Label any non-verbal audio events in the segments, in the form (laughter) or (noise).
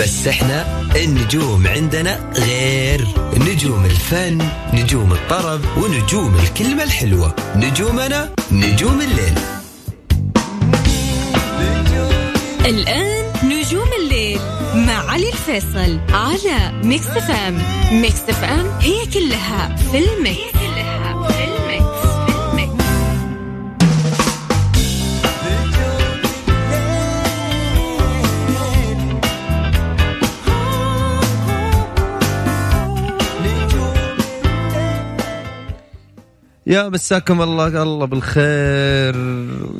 بس إحنا النجوم عندنا غير. نجوم الفن نجوم الطرب ونجوم الكلمة الحلوة. نجومنا نجوم الليل. الآن نجوم الليل مع علي الفيصل على Mix FM Mix FM هي كلها في ال mix. يا مساكم الله الله بالخير.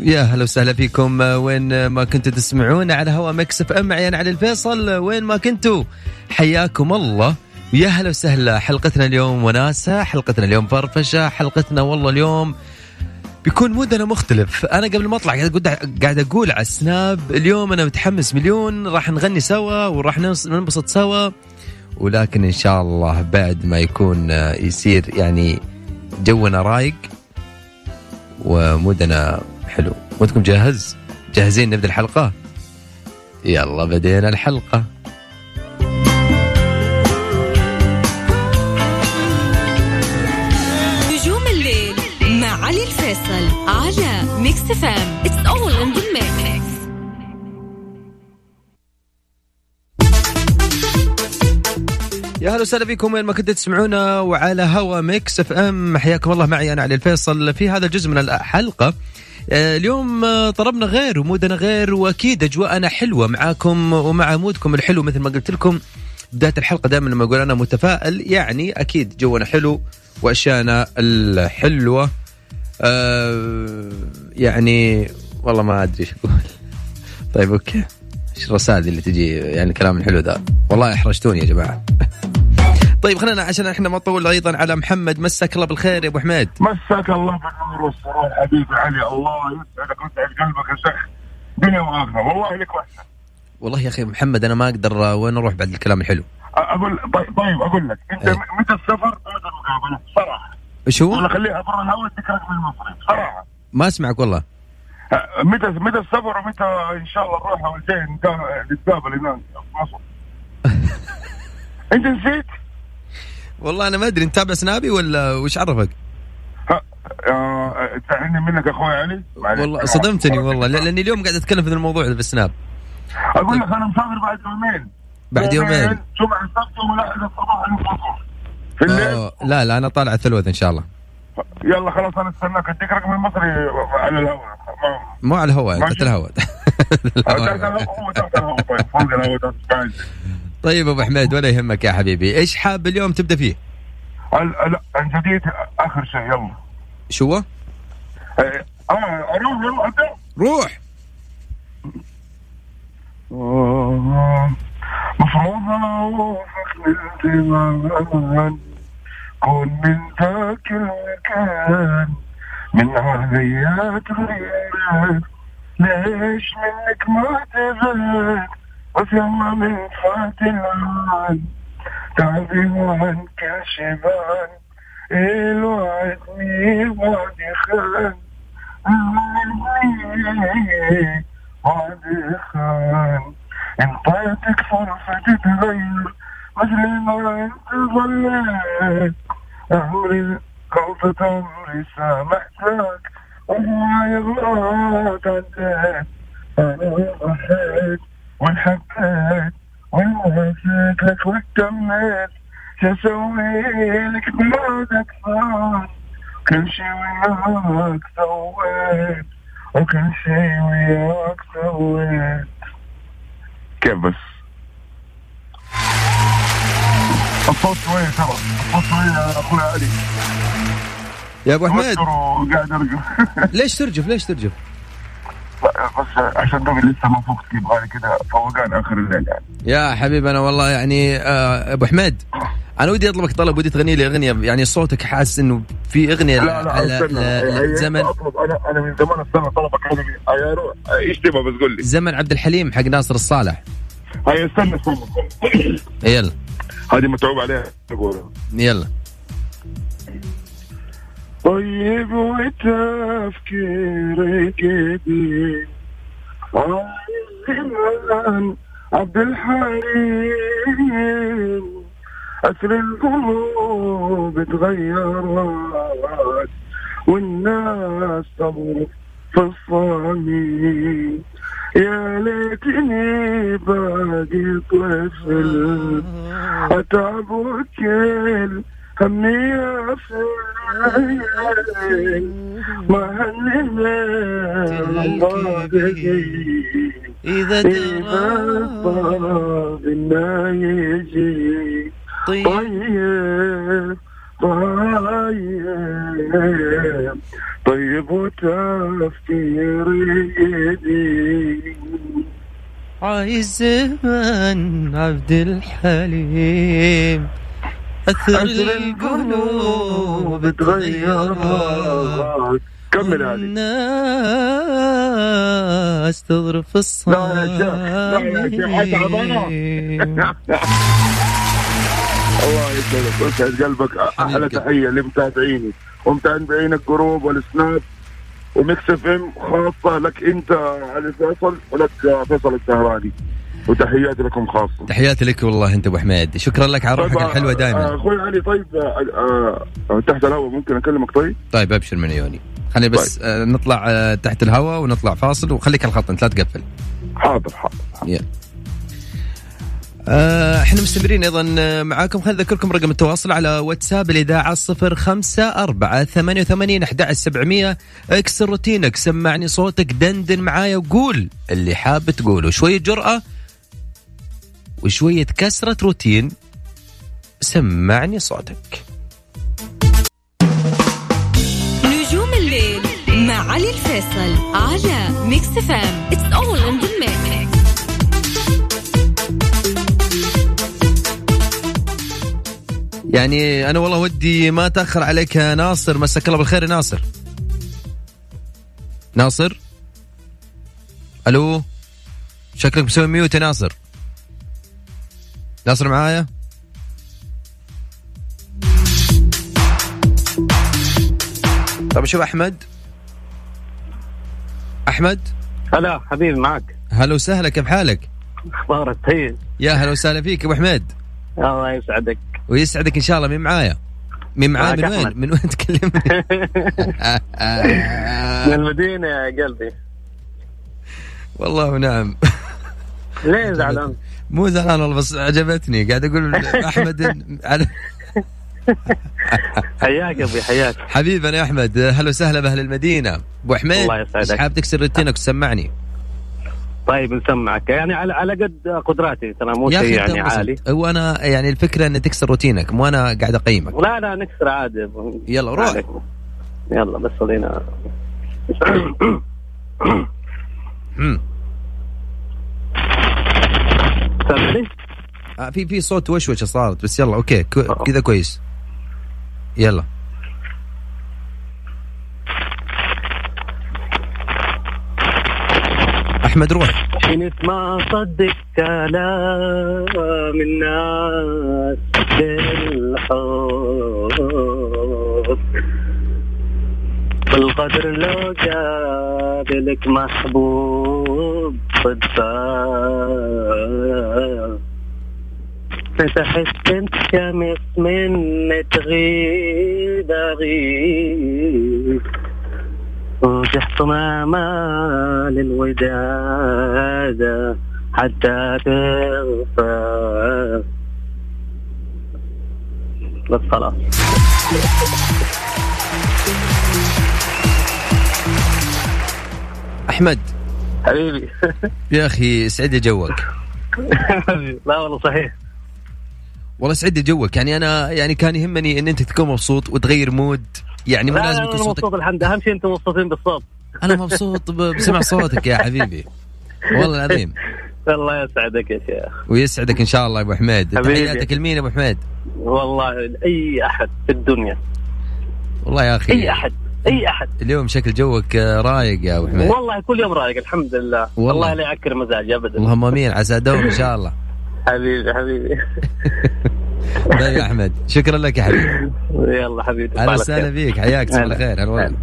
يا هلا وسهلا فيكم. وين ما كنتوا تسمعونا على هوا Mix FM معي علي الفيصل. وين ما كنتوا حياكم الله. يا هلا وسهلا. حلقتنا اليوم وناسة حلقتنا اليوم فرفشة حلقتنا والله اليوم بيكون mood نا مختلف. أنا قبل ما أطلع قاعد أقول قاعد أقول على ال Snap اليوم أنا متحمس مليون. راح نغني سوا وراح ننبسط سوا. ولكن إن شاء الله بعد ما يكون يصير يعني جونا رايق و mood نا حلو. mood كم جاهز؟ جاهزين نبدأ الحلقة؟ يلا بدينا الحلقة. نجوم الليل مع علي الفيصل على Mix FM it's all in the mix يا هلا وسهلا فيكم وين ما كنتوا تسمعونا وعلى هوا Mix FM. حياكم الله معي أنا علي الفيصل في هذا الجزء من الحلقة. آه، اليوم آه، طربنا غير و mood نا غير وأكيد أجواءنا حلوة معاكم ومع mood كم الحلو مثل ما قلت لكم. بداية الحلقة دائما لما أقول أنا متفائل يعني أكيد جونا حلو واشياءنا الحلوة. أه يعني والله ما أدري إيش أقول. طيب okay. إيش الرسائل اللي تجي؟ يعني الكلام الحلو ذا. والله أحرجتوني يا جماعة. طيب خلينا عشان إحنا ما نطول أيضا على محمد مساك الله بالخير يا أبو حميد. مساك الله بالنور والسرور حبيبي علي الله يسعدك ويسعد قلبك يا شيخ. دنيا واخره والله لك وحشة. والله يا أخي محمد أنا ما أقدر وين أروح بعد الكلام الحلو؟ أقول طيب, طيب أقول لك أنت إيه. متى السفر؟ ومتى المقابلة بصراحه إيش هو؟ خليها برا الهواء اديك رقم المصري بصراحه ما أسمعك والله. أه، متى متى السفر ومتى إن شاء الله نروح اول شيء نتا- نتقابل هناك في مصر؟ (laughs) أنت نسيت؟ والله أنا ما أدري أنت تابع سنابي ولا وش عرفك؟ آه، تعني منك أخوي علي. والله صدمتني والله لا- لأني اليوم قاعد أتكلم في الموضوع في السناب. أقول لك أنا مسافر بعد يومين. بعد يومين جمعة السبت يوم الاحد الصباح في الليل؟ أوه، لا لا أنا طالع الثلوث إن شاء الله. يلا خلاص أنا استناك. أديك رقم المصري على الهواء. مو على الهواء. تحت الهواء. (laughs) تحت الهواء هو تحت الهواء. طيب أبو حميد ولا يهمك يا حبيبي. إيش حاب اليوم تبدأ فيه؟ عن جديد آخر شيء يلا. شو هو؟ إيه، آه أروح يلا أبدأ. روح. مفروض اوافق الانتظار كون من ذاك المكان من عليات غيرك ليش منك ما تزال؟ يلا من فات العال تعبي عن كل شبان الوعد مين وعد خان وعد خان انطيتك فرصة تتغير مثل ما انت ظليت عمري غلطة عمري سامحتك وهواي غلط عديت أنا ضحيت وانحبيت ووافيت لك واكتميت شو أسوي لك بعدك صار. كل شي وياك سويت وكل شي وياك سويت. كيف بس؟ الصوت شوية ترى الصوت شوية يا أخوي علي. يا أبو حميد وقاعد أرقص. (laughs) ليش ترجف؟ ليش ترجف؟ بس عشان دوبي لسه ما فقت يبغالي كذا فوقان آخر الليل يعني. يا حبيبي أنا والله يعني آه أبو حميد أنا ودي أطلبك طلب ودي تغني لي أغنية يعني صوتك حاسس إنه في أغنية لا لا على استنى هي- زمن أطلب أنا أنا من زمان أستنى يا روح إيش تبغى بس قول لي. زمن عبد الحليم حق ناصر الصالح. هيا استنى استنى. يلا. هذه متعوب عليها. يلا. طيب وتفكيرك قديم عايز زمان عبد الحليم. أسر القلوب تغيرت والناس تمر في الصميم. يا ليتني باقي طفل. أتعب وكل همي يا فين ما هننا اذا إذا الطاب إنه يجي طيب طيب طيب وتفكيري. عايز زمن عبد الحليم أثر القلوب تغيرت كمل هذه الناس تضرب في لا يا شيخ، لا يا شيخ، (laughs) الله يسعدك ويسعد قلبك أحلى. تحية لمتابعيني. ومتابعين ال group وال Snap و Mix FM خاصة لك أنت علي فيصل ولك فيصل السهراني وتحياتي لكم خاصة. تحياتي لك والله انت ابو حميد. شكرا لك على روحك طيب، الحلوه آه، دائما أخوي علي طيب آه، آه، تحت الهواء ممكن أكلمك طيب؟ طيب أبشر من عيوني. خلينا بس آه، نطلع آه، تحت الهواء ونطلع فاصل وخليك على الخط انت لا تقفل. حاضر حاضر يلا. آه، إحنا مستمرين أيضا آه، معاكم. خلينا نذكركم رقم التواصل على واتساب الإذاعة صفر خمسة أربعة ثمانية وثمانين أحد سبعمية. اكسر روتينك سمعني صوتك دندن معايا وقول اللي حاب تقوله. شوية جرأة وشوية كسرة روتين. سمعني صوتك. نجوم الليل مع علي الفيصل على Mix FM it's all in the mix يعني أنا والله ودي ما تأخر عليك يا ناصر. مساك الله بالخير يا ناصر. ناصر؟ ألو؟ شكلك مسوي mute يا ناصر. ناصر معايا؟ طب شوف أحمد. أحمد؟ هلا حبيبي معك. هلا وسهلا كيف حالك؟ أخبارك طيب؟ يا هلا وسهلا فيك أبو حميد الله يسعدك. ويسعدك إن شاء الله مين معايا؟ مين معايا من وين. من وين تكلمني؟ (laughs) من المدينة يا قلبي. والله نعم. ليه زعلان؟ مو زعلان والله بس عجبتني. قاعد أقول (laughs) احمد على- حياك أبوي حياك. حبيبنا يا أحمد. هلا وسهلا بأهل المدينة. أبو حميد الله يسعدك. حاب تكسر روتينك وتسمعني؟ طيب نسمعك. يعني على على قد قدراتي ترى مو شيء يعني عالي. هو أنا يعني الفكرة ان تكسر روتينك مو أنا قاعد أقيمك. لا لا نكسر عادي. يلا روح. عليك. يلا بس خلينا. سامعني؟ آه، في في صوت وشوشه صارت بس يلا أوكي كو- كذا كويس. يلا. أحمد روح. كنت ما اصدق كلام الناس بالحب. بالقدر لو قابلك محبوب. صدفة فتحت انت شمس من تغيب اغيب وجحت امال الوداد حتى تغفى بس خلاص أحمد حبيبي. يا أخي سعد جوك. (laughs) لا والله صحيح. والله سعد جوك. يعني أنا يعني كان يهمني إن أنت تكون مبسوط وتغير مود. يعني مو لا لازم لا يكون صوتك مبسوط الحمد أهم شيء أنتم مبسوطين بالصوت. أنا مبسوط بسمع صوتك يا حبيبي. والله العظيم. (laughs) الله يسعدك يا شيخ. ويسعدك إن شاء الله يا أبو حميد. تحياتك لمين يا أبو حميد. والله اي أحد في الدنيا. والله يا أخي. أي أحد. أي أحد. اليوم شكل جوك آه، رايق يا أبو حميد. والله كل يوم رايق الحمد لله. والله. والله لا يعكر مزاجي ابدا. اللهم آمين عسى دوم إن شاء الله. (laughs) حبيبي حبيبي. (laughs) طيب يا أحمد شكرا لك يا حبيبي. (laughs) يلا حبيبي أهلا وسهلا. بك حياك تصبح على هلا. خير هلا والله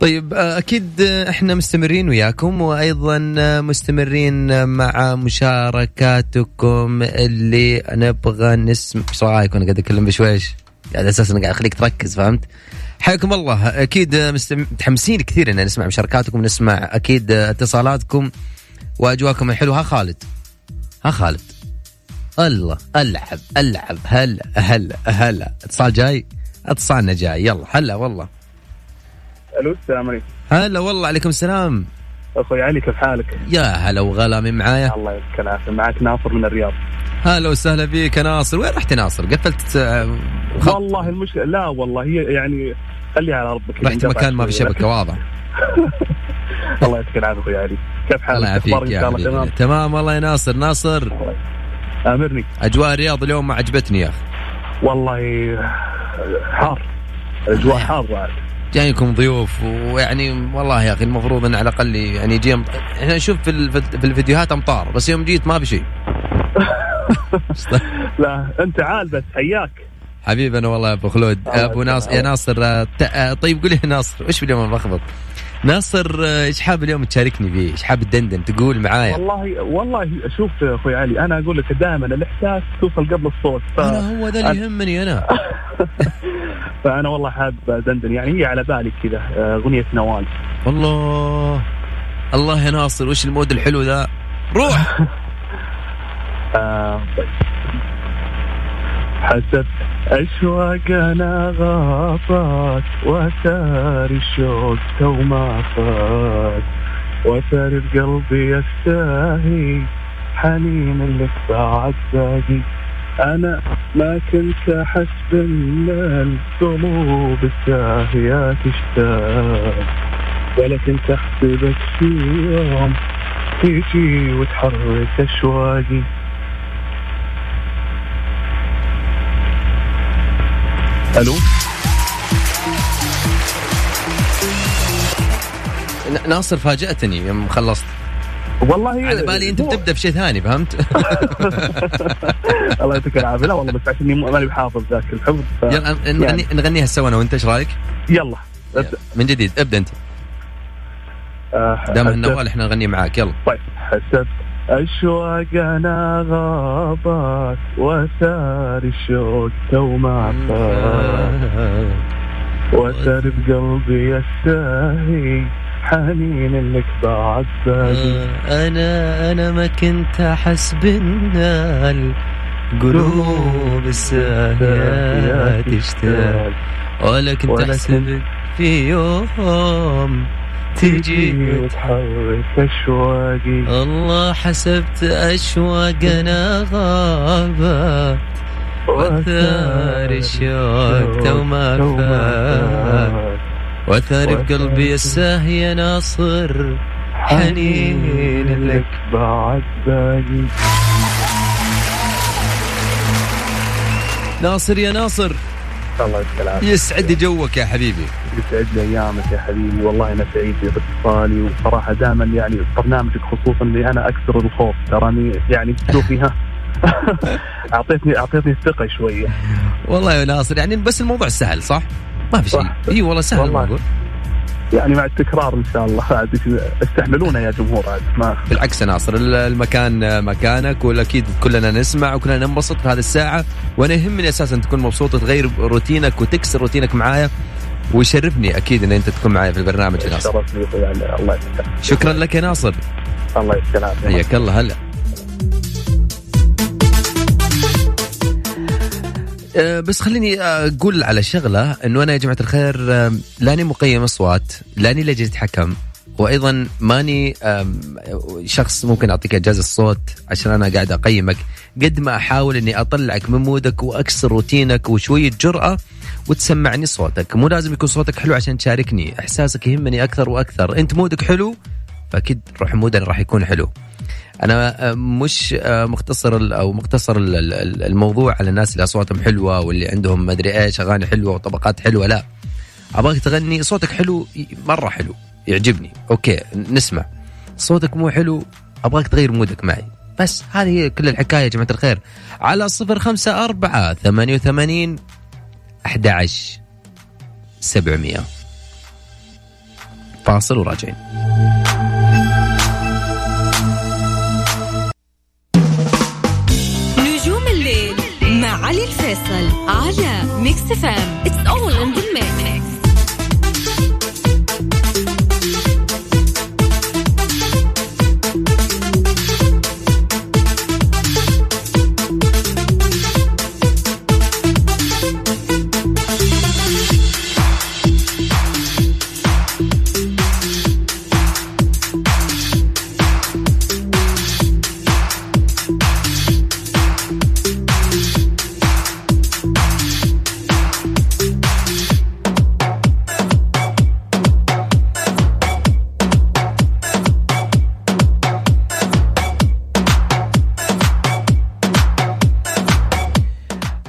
طيب آه، أكيد آه، إحنا مستمرين وياكم وأيضا مستمرين مع مشاركاتكم اللي نبغى نسمع. إيش رايكم قاعد أتكلم بشويش. على أساس اني قاعد اخليك تركز فهمت؟ حياكم الله. أكيد. متحمسين كثير ان نسمع مشاركاتكم نسمع أكيد اتصالاتكم واجواكم الحلوة. ها خالد؟ ها خالد؟ الله ألعب ألعب هلا هلا هلا. اتصال جاي؟ اتصالنا جاي. يلا هلا والله. ألو السلام عليكم. هلا والله عليكم السلام. أخوي علي كيف حالك؟ يا هلا وغلا من معايا؟ الله يعطيك العافية. معك ناصر من الرياض. هلا وسهلا بك يا ناصر. وين رحت ناصر؟ قفلت آه، خط. والله المشكلة لا والله هي يعني خليها على ربك رحت مكان ما في. شبكة (laughs) واضح. الله يعطيك العافية أخوي علي. كيف حالك؟ الله يعافيك يا حبيبي. تمام؟ والله يا ناصر. ناصر. آمرني. أجواء الرياض اليوم ما عجبتني يا أخي. والله حار. الاجواء حاره عاد. جايكم ضيوف ويعني والله يا أخي المفروض إن على الأقل يعني يجي. إحنا نشوف في. في الفيديوهات أمطار بس يوم جيت ما في شيء (laughs) لا أنت عال بس حياك حبيبنا والله يا أبو خلود الله أبو ناصر يا يسلمك. ناصر آه، آه، طيب قول لي يا ناصر إيش اليوم بلخبط ناصر إيش حاب اليوم تشاركني فيه؟ إيش حاب تدندن تقول معايا؟ والله والله شوف أخوي علي أنا أقول لك دائما الإحساس توصل قبل الصوت ف... أنا هو ذا اللي يهمني أنا (laughs) فأنا والله حاب دندن يعني هي على بالي كذا آه، أغنية نوال الله الله يا ناصر وش ال mood الحلو ذا؟ روح (laughs) آه، طيب. حسبت أشواقنا غابت وثار الشوق تو ما فات وثار بقلبي الساهي حنين لك بعد باقي. أنا ما كنت أحس بأن القلوب الساهية تشتاق ولا كنت أحسبك في يوم تيجي وتحرك أشواقي. ألو؟ ناصر فاجأتني يوم خلصت. والله على بالي انت بتبدأ بشيء ثاني فهمت؟ (laughs) الله يعطيك العافية. لا والله بس عشان ماني بحافظ ذاك الحفظ ف... يلا نغني نغنيها سوا أنا وأنت إيش رأيك؟ يلا ابدأ. من جديد ابدأ أنت. آه، دام النوال إحنا نغني معاك يلا. طيب حسب أشواقنا غابات وثار الشوق تو ما وثار بقلبي الساهي حنين لك بعد. باقي أنا أنا ما كنت أحس بان القلوب الساهية تشتاق ولا كنت احسبك في يوم تجي وتحرك أشواقي الله حسبت اشواقنا غابات وثار الشوق تو ما فات وثار بقلبي الساهية ناصر حنين لك. بعد باقي ناصر يا ناصر. الله يعطيك العافيه يسعد جوك يا حبيبي. يسعد لي أيامك يا حبيبي. والله أنا سعيد باتصالي وصراحة دائما يعني برنامجك خصوصا إني أنا أكثر الخوف تراني يعني تشوفي ها. (laughs) اعطيتني أعطيتني الثقة شوية. والله يا ناصر يعني بس الموضوع سهل صح؟ ما في شيء. إي والله سهل والله. الموضوع. يعني مع التكرار إن شاء الله. عاد استحملونا يا جمهور عاد ما بالعكس يا ناصر ال- المكان مكانك والأكيد كلنا نسمع وكلنا ننبسط في هذه الساعة. وأنا يهمني أساسا تكون مبسوط وتغير روتينك وتكسر روتينك معايا. ويشرفني أكيد إن أنت تكون معايا في البرنامج يا ناصر. شرف لي علي. الله العافية. شكرا لك يا ناصر. الله العافيه حياك الله هلا. بس خليني أقول على شغلة إنه أنا يا جماعة الخير أه، لاني مقيم أصوات لاني لجنة حكم وأيضا ماني شخص ممكن أعطيك اجازه الصوت عشان أنا قاعد أقيمك. قد ما أحاول إني أطلعك من مودك وأكسر روتينك وشوية جرأة وتسمعني صوتك. مو لازم يكون صوتك حلو عشان تشاركني إحساسك يهمني أكثر وأكثر. أنت مودك حلو فأكيد روح مودنا راح يكون حلو. أنا آه، مش آه، مختصر أو مختصر ال- ال- الموضوع على الناس اللي أصواتهم حلوة واللي عندهم مدري إيش أغاني حلوة وطبقات حلوة لا. أبغاك تغني صوتك حلو مرة حلو يعجبني. okay نسمع. صوتك مو حلو أبغاك تغير mood ك معي. بس هذه هي كل الحكاية يا جماعة الخير. على صفر خمسة أربعة ثمانية وثمانين أحد عشر سبعمية. فاصل وراجعين. مع علي الفيصل على Mix FM it's all in the mix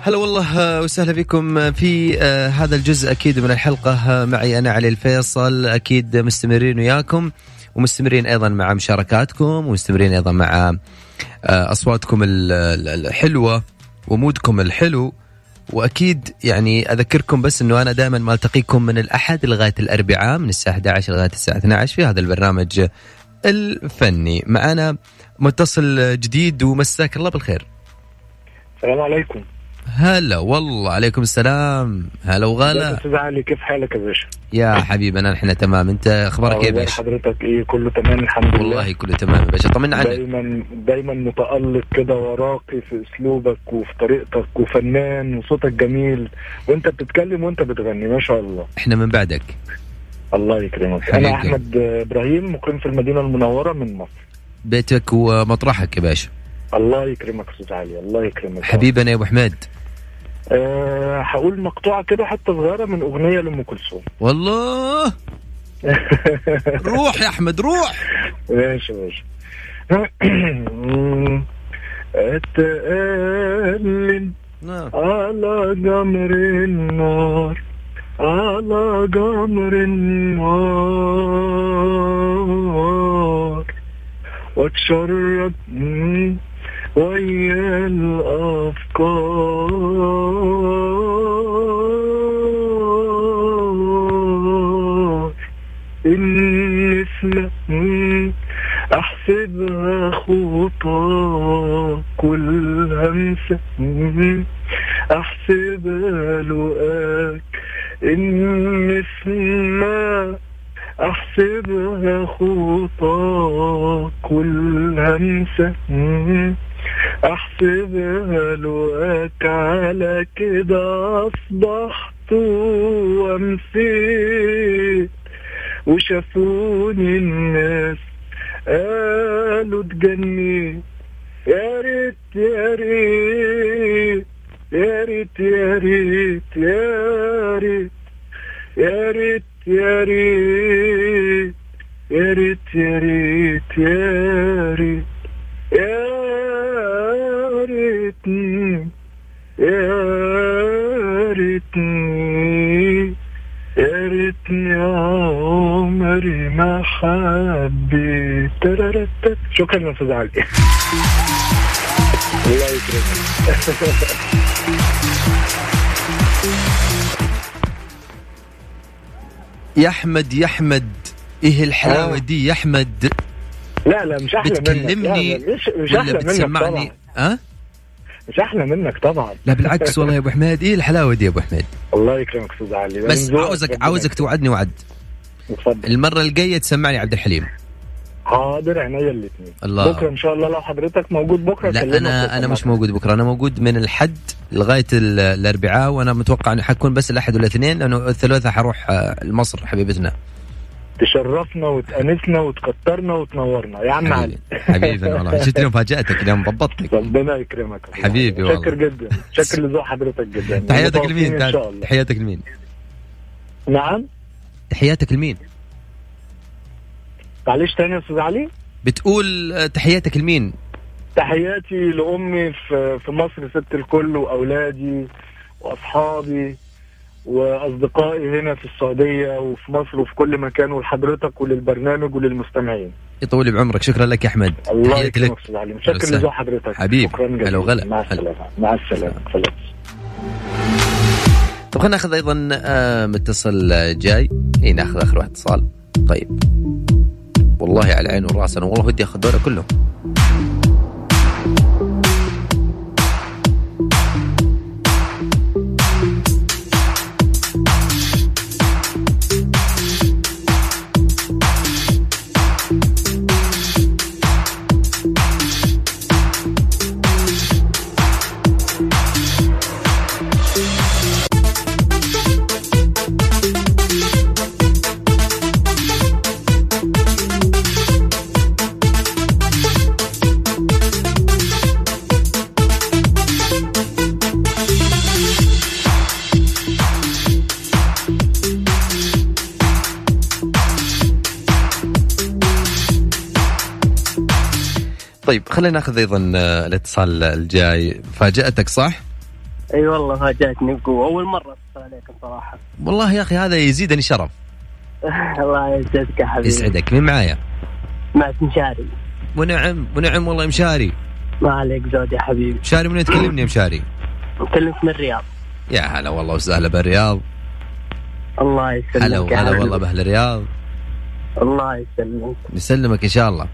هلا والله آه، وسهلا بكم في آه، هذا الجزء أكيد من الحلقة آه، معي أنا علي الفيصل أكيد مستمرين وياكم ومستمرين أيضا مع مشاركاتكم ومستمرين أيضا مع آه، أصواتكم ال- ال- الحلوة ومودكم الحلو. وأكيد يعني أذكركم بس إنه أنا دائما ما ألتقيكم من الأحد لغاية الأربعاء من الساعة 11 لغاية الساعة 12 في هذا البرنامج الفني. معنا متصل جديد ومساك الله بالخير. السلام عليكم. هلا والله عليكم السلام. هلا وغلا. أستاذ علي كيف حالك يا باشا؟ يا حبيبنا نحن تمام. أنت أخبارك إيه يا باشا؟ حضرتك إيه كله تمام؟ الحمد لله. والله كله تمام يا باشا. طمنا عنك دايما دايما متألق كده وراقي في أسلوبك وفي طريقتك وفنان وصوتك جميل. وأنت بتتكلم وأنت بتغني ما شاء الله. إحنا من بعدك. الله يكرمك. أنا أحمد إبراهيم مقيم في المدينة المنورة من مصر. بيتك ومطرحك يا باشا. الله يكرمك أستاذ علي الله يكرمك. حبيبنا يا أبو حميد أه هقول مقطوعة كده حتى صغيرة من أغنية لأم كلثوم. والله. (laughs) روح يا أحمد روح. ماشي ماشي. (clears throat) اتقلن نعم. على جمر النار على جمر النار. واتشرب ويا الأفكار؟ النسمة أحسبها خطى كل همسة أحسبها لقاك النسمة أحسبها خطى كل همسة أحسبها لقاك على كده أصبحت وأمسيت وشافوني الناس قالوا اتجنيت يا ريت يا ريت يا ريت يا ريت يا ريت يا ريت يا ريت يا ريت يا ريت يا ريت. ريتني يا ريتني عمري ما حبيت. شكرا يا أستاذ علي الله يكرمك يا أحمد يا أحمد إيه الحلاوة. دي يا أحمد لا لا مش أحلى منك بتكلمني مش مش أحلى منك بتسمعني ها مش أحلى منك طبعا. لا بالعكس والله يا أبو حميد. إيه الحلاوة دي يا أبو حميد؟ الله يكرمك أستاذ علي. بس عاوزك عاوزك توعدني وعد. اتفضل. المرة الجاية تسمعني عبد الحليم. حاضر عينيا الاثنين الله. بكرة إن شاء الله لو حضرتك موجود بكرة لا أنا أنا مش. موجود بكرة. أنا موجود من الحد لغاية ال- الأربعاء وأنا متوقع إني حكون بس الأحد والإثنين لأنه الثلاثاء حروح آه، لمصر حبيبتنا. تشرفنا وتأنسنا وتكترنا وتنورنا. يا عم علي. حبيبي. والله شفت اليوم فاجأتك اليوم ضبطتك. ربنا يكرمك. حبيبي والله. شكر جدا. شكر لذوق حضرتك جدا. (laughs) تحياتك متواصلين لمين؟ تحياتك لمين؟ نعم. تحياتك لمين؟ معلش تاني يا أستاذ علي. بتقول تحياتك لمين؟ تحياتي لأمي في في مصر ست الكل وأولادي وأصحابي. وأصدقائي هنا في السعودية وفي مصر وفي كل مكان ولحضرتك وللبرنامج وللمستمعين. يطول بعمرك. شكرا لك يا أحمد. الله يكرمك وسهلا. لذوق حضرتك. حبيبي. شكرا هلا وغلا. مع. السلامة. مع السلامة. طب خلينا ناخذ أيضا آه، متصل جاي. اي ناخذ آخر واحد اتصال طيب. والله على العين والراس أنا والله ودي أخذ دوري كلهم. طيب خلينا ناخذ أيضا آه، الاتصال الجاي. فاجأتك صح؟ أي والله فاجأتني بقوة. أول مرة أتصل عليكم صراحة. والله يا أخي هذا يزيدني شرف. (laughs) الله يسعدك يا حبيبي. يسعدك. مين معايا؟ مع مشاري. ونعم ونعم والله مشاري. ما عليك زود يا حبيبي. مشاري من تكلمني يا مشاري؟ كلمت من الرياض. يا هلا والله وسهلا بالرياض. الله يسلمك هلا حبيبي. والله بأهل الرياض. الله يسلمك. يسلمك إن شاء الله.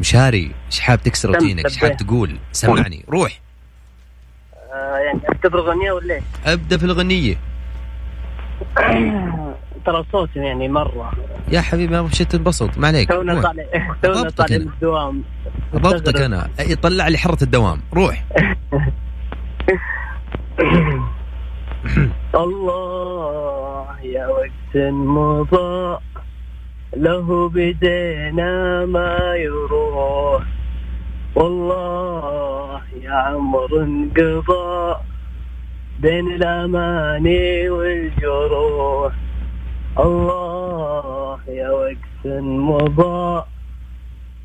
مشاري إيش حاب تكسر روتينك؟ إيش حاب. تقول؟ سمعني روح. آه يعني اكتب اغنيه ولا إيش؟ أبدأ في الاغنيه (clears throat) ترى صوتي يعني مرة. يا حبيبي ما في شيء تنبسط ما عليك تونا. طالع تونا طالع. من الدوام. ضبطك أنا. يطلع لي حرة الدوام. روح. (laughs) الله يا وقت مضى له بدينا ما يروح. والله يا عمر انقضى بين الاماني والجروح. الله يا وقت مضى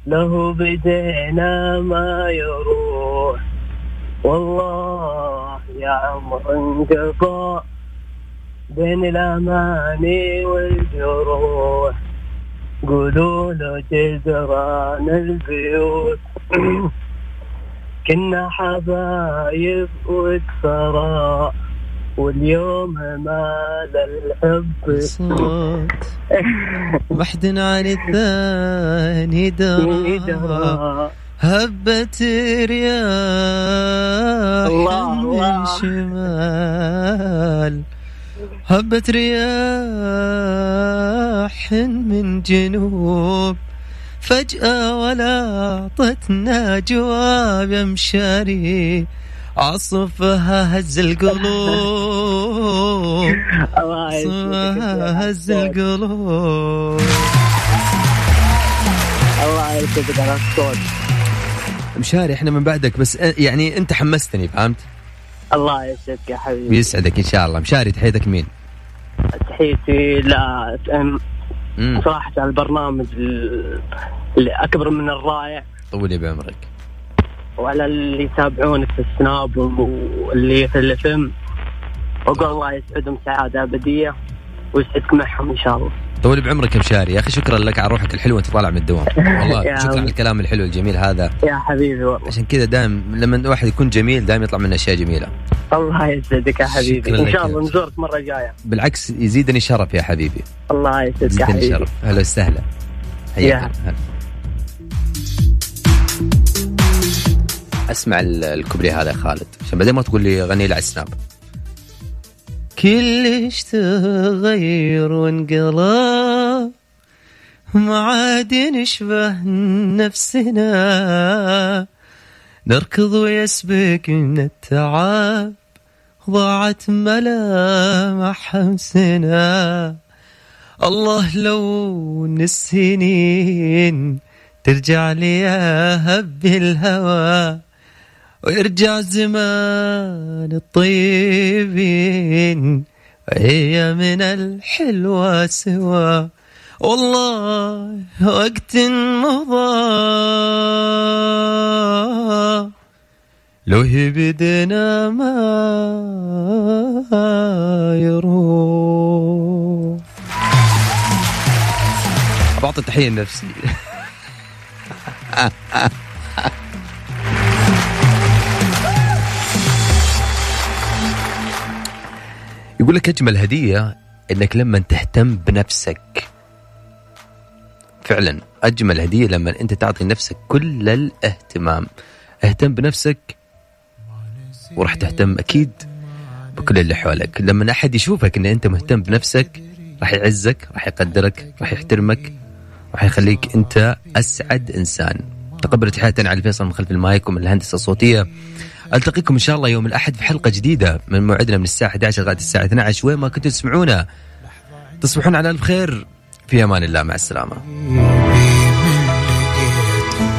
له بدينا ما يروح. والله يا عمر انقضى بين الاماني والجروح. قولوا له جدران البيوت. كنا حبايب وكسراء واليوم مال الحب. صوت. واحد عن الثاني درى درا هبت رياح الله، من. شمال. هبت رياح من جنوب فجأة ولا أعطتنا جواب يا مشاري عصفها هز القلوب الله يسعدك عصفها هز القلوب. الله يسعدك على الصوت مشاري إحنا من بعدك بس أ- يعني أنت حمستني فهمت؟ الله يسعدك يا حبيبي. بيسعدك إن شاء الله. مشاري تحيتك مين؟ تحيتي لا. صراحة على البرنامج أكبر من الرائع. طولي بعمرك. وعلى اللي يتابعونك في السناب واللي في الفيلم وأقول الله يسعدهم سعادة أبدية ويسعدك معهم إن شاء الله. طولي بعمرك يا مشاري. يا أخي شكرا لك على روحك الحلوة انت طالع من الدوام. (laughs) والله شكرا. على الكلام الحلو الجميل هذا. يا حبيبي والله. عشان كذا دائم لما الواحد يكون جميل دائما يطلع منه أشياء جميلة. الله يسعدك يا حبيبي. لك شاء الله. نزورك مرة جاية. بالعكس يزيدني شرف يا حبيبي. الله يسعدك يا يزيدني حبيبي. شرف. أهلا وسهلا. يا حياك. أسمع ال- الكوبلي هذا يا خالد. عشان بعدين ما تقول لي غني لي على السناب كلش تغير وانقلب. ما عاد نشبه نفسنا. نركض ويسبق من التعب ضاعت ملامح همسنا الله لو نسينين ترجع لي هب الهوى ويرجع زمان الطيبين وهي من الحلوة سوا والله وقت مضى. لو بدنا ما يروح. بعطي تحية لنفسي. (laughs) يقول لك أجمل هدية إنك لما تهتم بنفسك فعلا أجمل هدية لما أنت تعطي نفسك كل الاهتمام. اهتم بنفسك وراح تهتم أكيد بكل اللي حولك. لما أحد يشوفك إن أنت مهتم بنفسك راح يعزك راح يقدرك راح يحترمك راح يخليك أنت أسعد إنسان. تقبلت حياتنا على الفيصل من خلف المايك ومن الهندسة الصوتية. ألتقيكم إن شاء الله يوم الأحد في حلقة جديدة من موعدنا من الساعة 11 لغاية الساعة 12 وين ما كنتوا تسمعونا تصبحون على ألف خير. في أمان الله مع السلامة.